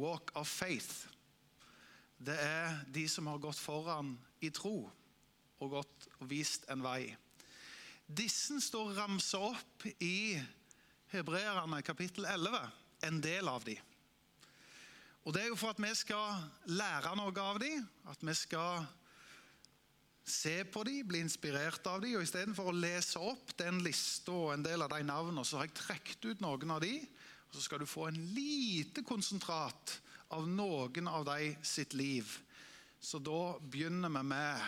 walk of faith. Det er de som har gått foran i tro og gått og vist en vei. Disse står ramsa opp i Hebreerne kapittel 11, en del av de. Og Det er jo for at vi skal lære noe av de, at vi skal se på de, bli inspirert av de, og Istedenfor å lese opp den lista og en del av de navnene, så har jeg trukket ut noen av de, så skal du få en lite konsentrat av noen av de sitt liv. Så da begynner vi med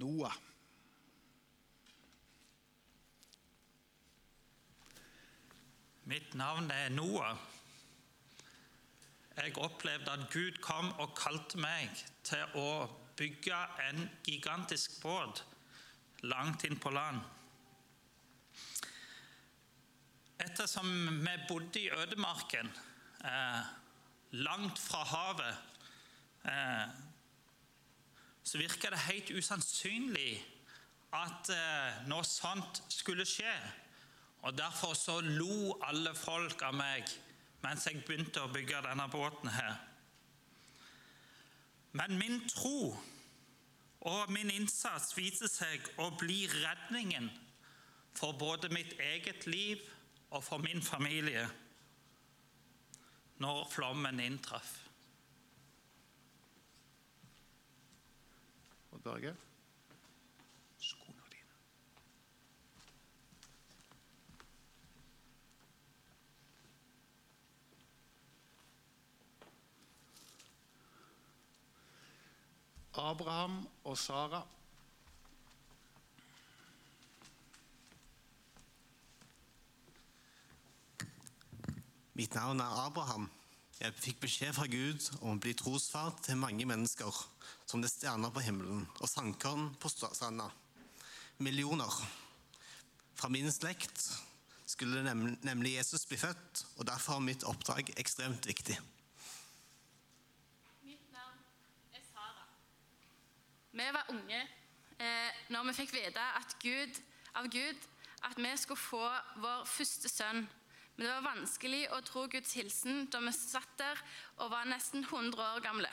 Noah. Mitt navn er Noah. Jeg opplevde at Gud kom og kalte meg til å bygge en gigantisk båt langt inn på land. Ettersom vi bodde i ødemarken, eh, langt fra havet, eh, så virka det helt usannsynlig at eh, noe sånt skulle skje. Og Derfor så lo alle folk av meg mens jeg begynte å bygge denne båten her. Men min tro og min innsats viser seg å bli redningen for både mitt eget liv og for min familie når flommen inntraff. Og Børge? Skoene dine. Abraham og Sara. Mitt navn er Abraham. Jeg fikk beskjed fra Gud om å bli trosfar til mange mennesker, som det er stjerner på himmelen og sandkorn på stranda. Millioner. Fra min slekt skulle nemlig Jesus bli født, og derfor er mitt oppdrag ekstremt viktig. Mitt navn er Sara. Vi var unge eh, når vi fikk vite av Gud at vi skulle få vår første sønn. Men det var vanskelig å tro Guds hilsen da vi satt der og var nesten 100 år gamle.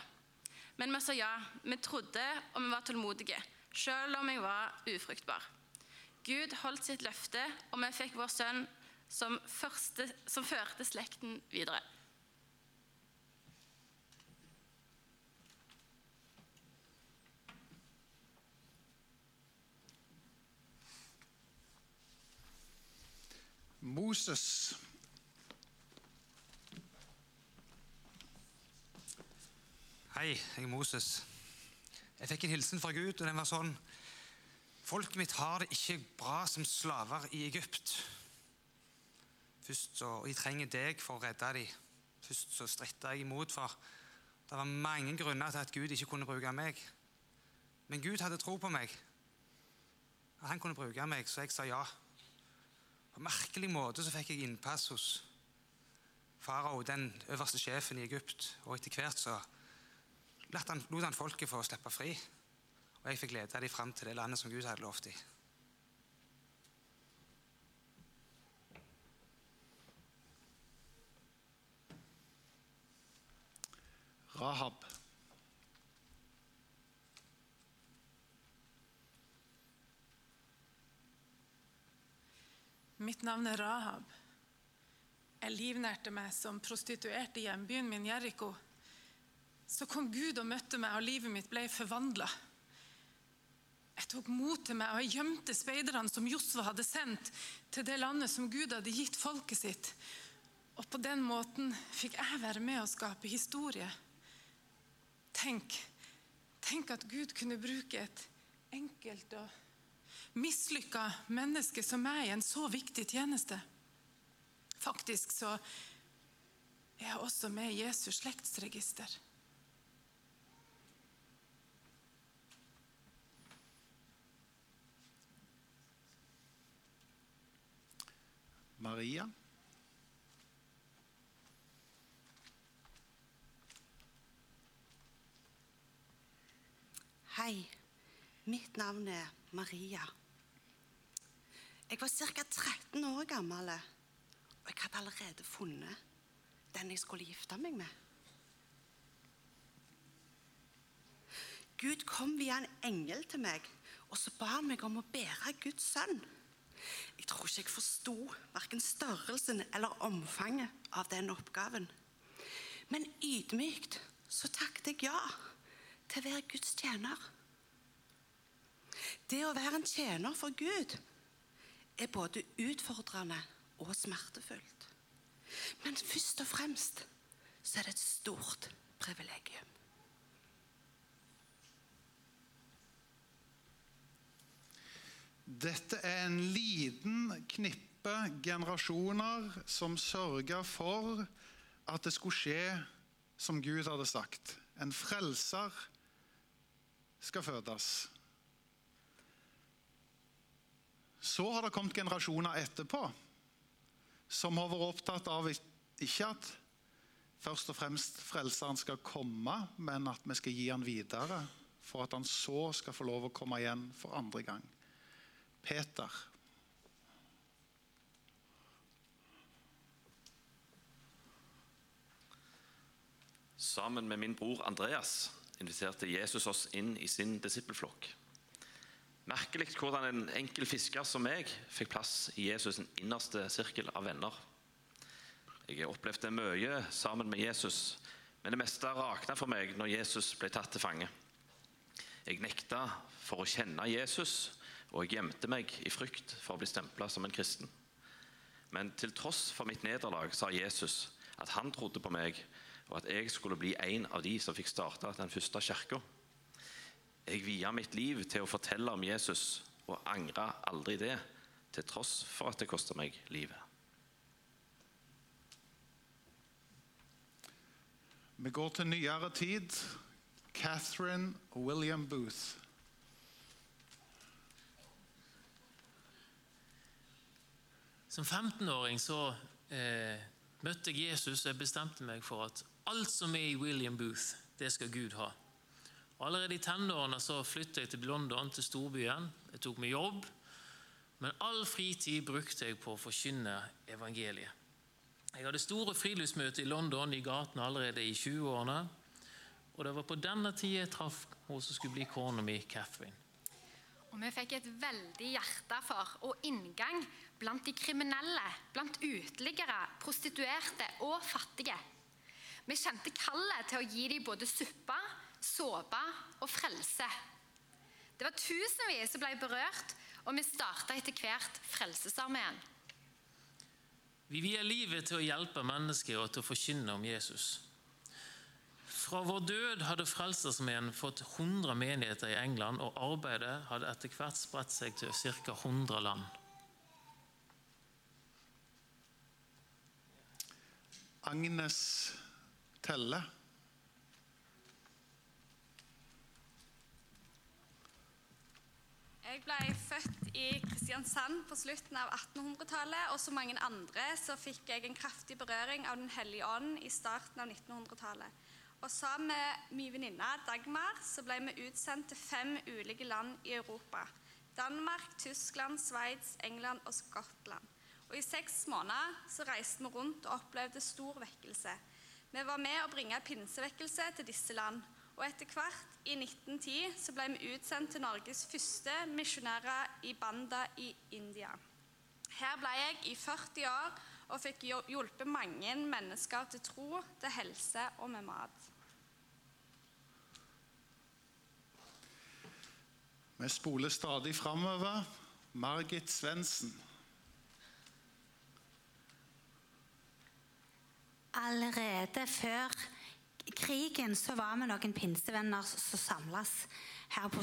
Men vi sa ja. Vi trodde, og vi var tålmodige, selv om jeg var ufruktbar. Gud holdt sitt løfte, og vi fikk vår sønn som, første, som førte slekten videre. Moses. Hei, jeg er Moses. Jeg fikk en hilsen fra Gud, og den var sånn Folket mitt har det ikke bra som slaver i Egypt. Først så, og De trenger deg for å redde dem. Først så stritta jeg imot, for det var mange grunner til at Gud ikke kunne bruke meg. Men Gud hadde tro på meg. Han kunne bruke meg, så jeg sa ja. På en merkelig måte så fikk jeg innpass hos farao, den øverste sjefen i Egypt. Og etter hvert så lot han, lot han folket få slippe fri. Og jeg fikk lede dem fram til det landet som Gud hadde lovt dem. Rahab. Mitt navn er Rahab. Jeg livnærte meg som prostituert i hjembyen min Jeriko. Så kom Gud og møtte meg, og livet mitt ble forvandla. Jeg tok mot til meg, og jeg gjemte speiderne som Josva hadde sendt til det landet som Gud hadde gitt folket sitt. Og på den måten fikk jeg være med å skape historie. Tenk, tenk at Gud kunne bruke et enkelt og mislykka menneske som meg i en så viktig tjeneste. Faktisk så er jeg også med i Jesus slektsregister. Maria. Hei, mitt navn er Maria. Jeg var ca. 13 år gammel, og jeg hadde allerede funnet den jeg skulle gifte meg med. Gud kom via en engel til meg, og så ba meg om å bære Guds sønn. Jeg tror ikke jeg forsto verken størrelsen eller omfanget av den oppgaven. Men ydmykt så takket jeg ja til å være Guds tjener. Det å være en tjener for Gud er både utfordrende og smertefullt. Men først og fremst så er det et stort privilegium. Dette er en liten knippe generasjoner som sørga for at det skulle skje som Gud hadde sagt. En frelser skal fødes. Så har det kommet generasjoner etterpå som har vært opptatt av ikke at først og fremst frelseren skal komme, men at vi skal gi han videre, for at han så skal få lov å komme igjen for andre gang. Peter. Sammen med min bror Andreas inviterte Jesus oss inn i sin disippelflokk. Merkelig hvordan en enkel fisker som meg fikk plass i Jesus' innerste sirkel av venner. Jeg opplevde mye sammen med Jesus, men det meste rakna for meg når Jesus ble tatt til fange. Jeg nekta for å kjenne Jesus, og jeg gjemte meg i frykt for å bli stempla som en kristen. Men til tross for mitt nederlag sa Jesus at han trodde på meg, og at jeg skulle bli en av de som fikk starta den første kirka. Jeg via mitt liv til å fortelle om Jesus og angra aldri det, til tross for at det kosta meg livet. Vi går til nyere tid. Catherine William Booth. Som 15-åring så eh, møtte jeg Jesus, og jeg bestemte meg for at alt som er i William Booth, det skal Gud ha. Og Allerede i tenårene så flyttet jeg til London, til storbyen. Jeg tok meg jobb. Men all fritid brukte jeg på å forkynne evangeliet. Jeg hadde store friluftsmøter i London i gatene allerede i 20-årene. Og det var på denne tida jeg traff hun som skulle bli kona mi, Catherine. Og vi fikk et veldig hjerte for og inngang blant de kriminelle, blant uteliggere, prostituerte og fattige. Vi kjente kallet til å gi dem både suppe, såpe og frelse. Det var tusenvis som ble berørt, og vi starta etter hvert Frelsesarmeen. Vi vier livet til å hjelpe mennesker og til å forkynne om Jesus. Fra vår død hadde Frelsesarmeen fått 100 menigheter i England, og arbeidet hadde etter hvert spredt seg til ca. 100 land. Agnes Telle. Jeg ble født i Kristiansand på slutten av 1800-tallet, og som mange andre så fikk jeg en kraftig berøring av Den hellige ånd i starten av 1900-tallet. Og Sammen med min venninne Dagmar så ble vi utsendt til fem ulike land i Europa. Danmark, Tyskland, Sveits, England og Skottland. Og I seks måneder så reiste vi rundt og opplevde stor vekkelse. Vi var med å bringe pinsevekkelse til disse land. Og etter hvert, i 1910, så ble vi utsendt til Norges første misjonærer i Banda i India. Her ble jeg i 40 år og fikk hjulpet mange mennesker til tro, til helse og med mat. Vi spoler stadig framover. Margit Svendsen. Allerede før krigen så var vi noen pinsevenner som samles her på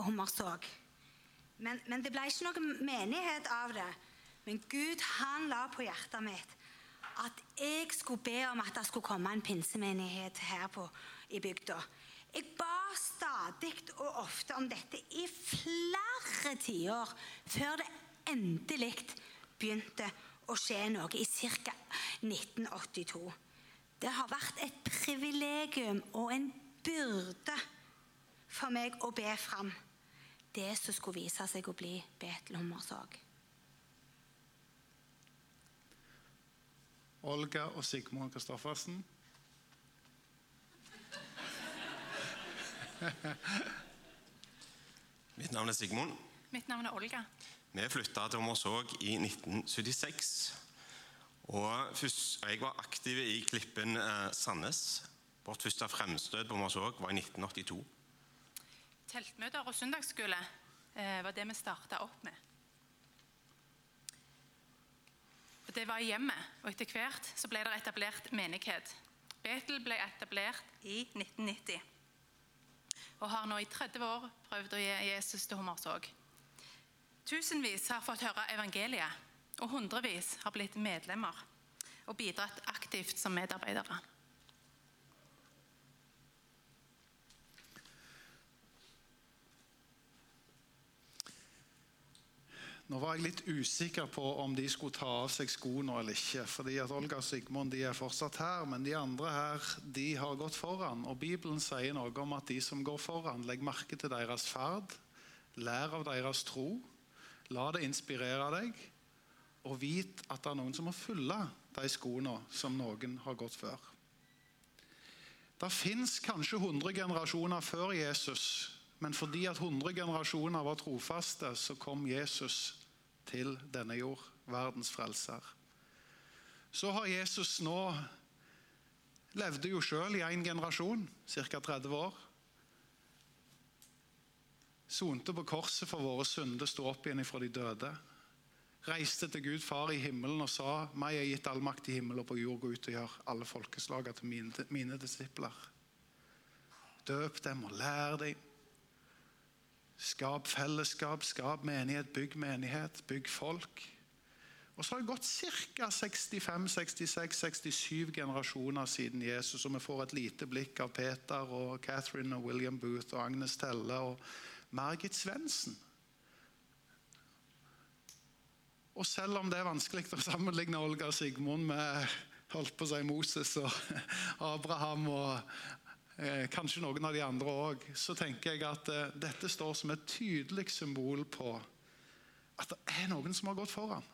Hummersåk. Men, men, det ble ikke noen menighet av det. Men Gud han la på hjertet mitt at jeg skulle be om at det skulle komme en pinsemenighet her på, i bygda. Jeg ba stadig og ofte om dette i flere tiår før det endelig begynte å skje noe i ca. 1982. Det har vært et privilegium og en byrde for meg å be fram det som skulle vise seg å bli Betel Hummersåk. Olga og Sigmund Kristoffersen. Mitt navn er Sigmund. Mitt navn er Olga. Vi flytta til Hommersåk i 1976. Og jeg var aktiv i Klippen eh, Sandnes. Vårt første fremstøt på Hommersåk var i 1982. Teltmøter og søndagsskole eh, var det vi starta opp med. Og Det var i hjemmet, og etter hvert så ble det etablert menighet. Betel ble etablert i 1990 og har nå i 30 år prøvd å gi Jesus til hummersåk. Tusenvis har fått høre evangeliet, og hundrevis har blitt medlemmer og bidratt aktivt som medarbeidere. Nå var jeg litt usikker på om de skulle ta av seg skoene eller ikke. fordi at Olga og Sigmund de er fortsatt her, men de andre her de har gått foran. Og Bibelen sier noe om at de som går foran, legg merke til deres ferd. Lær av deres tro. La det inspirere deg. Og vit at det er noen som må fylle de skoene som noen har gått før. Det fins kanskje 100 generasjoner før Jesus men fordi at 100 generasjoner var trofaste, så kom Jesus til denne jord, verdens frelser. Så har Jesus nå levde jo sjøl i én generasjon, ca. 30 år. Sonte på korset for våre synder, sto opp igjen ifra de døde. Reiste til Gud far i himmelen og sa, 'Meg er gitt all makt i himmel og på jord, gå ut og gjør alle folkeslagene til mine, mine disipler.' Døp dem og lær dem Skap fellesskap, skap menighet, bygg menighet, bygg folk. Og så har det gått ca. 65-66-67 generasjoner siden Jesus, og vi får et lite blikk av Peter og Catherine og William Booth og Agnes Telle og Margit Svendsen. Og selv om det er vanskelig å sammenligne Olga og Sigmund med holdt på å si Moses og Abraham og kanskje noen av de andre òg, så tenker jeg at eh, dette står som et tydelig symbol på at det er noen som har gått foran.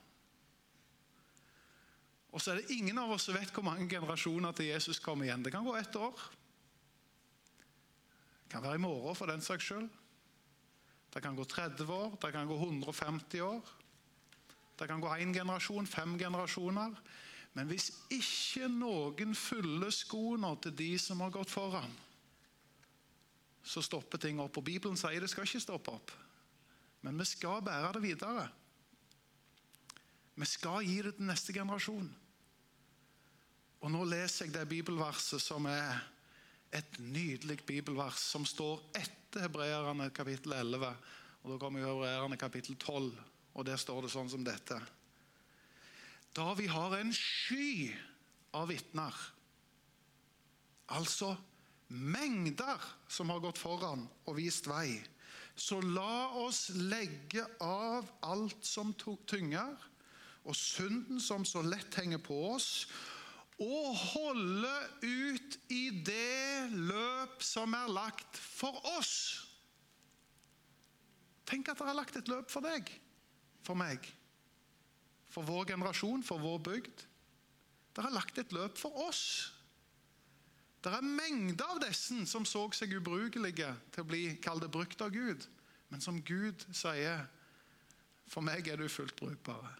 Og så er det ingen av oss som vet hvor mange generasjoner til Jesus kommer igjen. Det kan gå ett år. Det kan være i morgen for den saks skyld. Det kan gå 30 år, det kan gå 150 år. Det kan gå én generasjon, fem generasjoner. Men hvis ikke noen fyller skoene til de som har gått foran, så stopper ting opp. Og Bibelen sier det skal ikke stoppe opp. Men vi skal bære det videre. Vi skal gi det til neste generasjon. Og nå leser jeg det bibelverset som er et nydelig bibelvers, som står etter Hebreerne kapittel 11. Og Da kommer Hebreerne kapittel 12, og der står det sånn som dette da vi har en sky av vitner. Altså mengder som har gått foran og vist vei. Så la oss legge av alt som tynger, og synden som så lett henger på oss, og holde ut i det løp som er lagt for oss. Tenk at dere har lagt et løp for deg, for meg for vår generasjon, for vår bygd. Dere har lagt et løp for oss. Det er mengder av disse som så seg ubrukelige til å bli kalt brukt av Gud, men som Gud sier For meg er du fullt brukbare.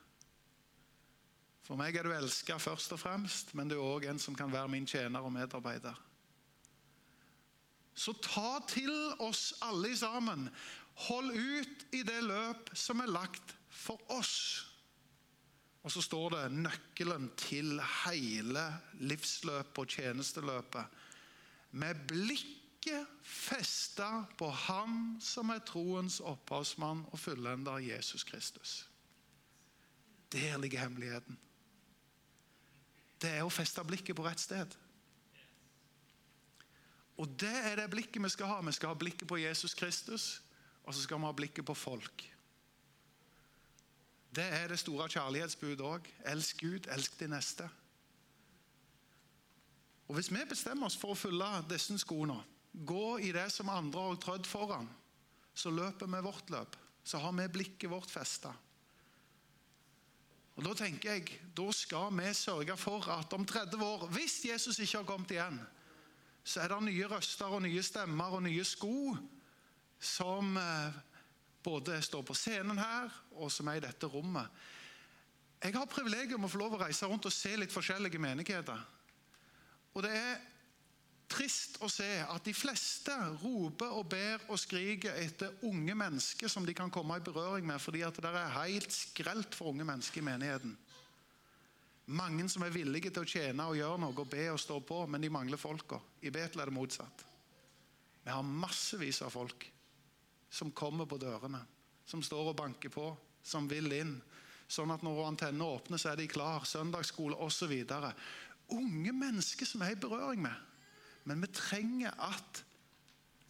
For meg er du elska først og fremst, men du er òg en som kan være min tjener og medarbeider. Så ta til oss alle sammen. Hold ut i det løp som er lagt for oss. Og så står det nøkkelen til hele livsløpet og tjenesteløpet. Med blikket festa på Han som er troens opphavsmann og fullender Jesus Kristus. Der ligger hemmeligheten. Det er å feste blikket på rett sted. Og det er det blikket vi skal ha. Vi skal ha blikket på Jesus Kristus, og så skal vi ha blikket på folk. Det er det store kjærlighetsbudet òg. Elsk Gud, elsk de neste. Og Hvis vi bestemmer oss for å følge disse skoene, gå i det som andre har trødd foran, så løper vi vårt løp. Så har vi blikket vårt festa. Og Da tenker jeg, da skal vi sørge for at om 30 år, hvis Jesus ikke har kommet igjen, så er det nye røster og nye stemmer og nye sko som eh, både står på scenen her, og som er i dette rommet. Jeg har privilegium å få lov å reise rundt og se litt forskjellige menigheter. Og det er trist å se at de fleste roper og ber og skriker etter unge mennesker som de kan komme i berøring med, fordi at det er helt skrelt for unge mennesker i menigheten. Mange som er villige til å tjene og gjøre noe og be og stå på, men de mangler folka. I Betel er det motsatt. Vi har massevis av folk som kommer på dørene, som står og banker på, som vil inn. Sånn at når antennene åpner, så er de klar. Søndagsskole osv. Unge mennesker som er i berøring med. Men vi trenger at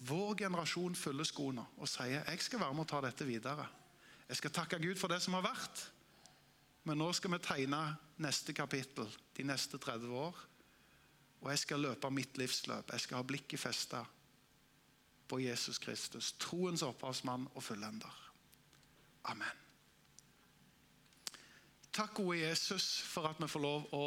vår generasjon fyller skoene og sier jeg skal være med å ta dette videre. Jeg skal takke Gud for det som har vært, men nå skal vi tegne neste kapittel de neste 30 år. Og jeg skal løpe mitt livsløp. Jeg skal ha blikket festa på Jesus Kristus, troens opphavsmann og fullender. Amen. Takk, gode Jesus, for at vi får lov å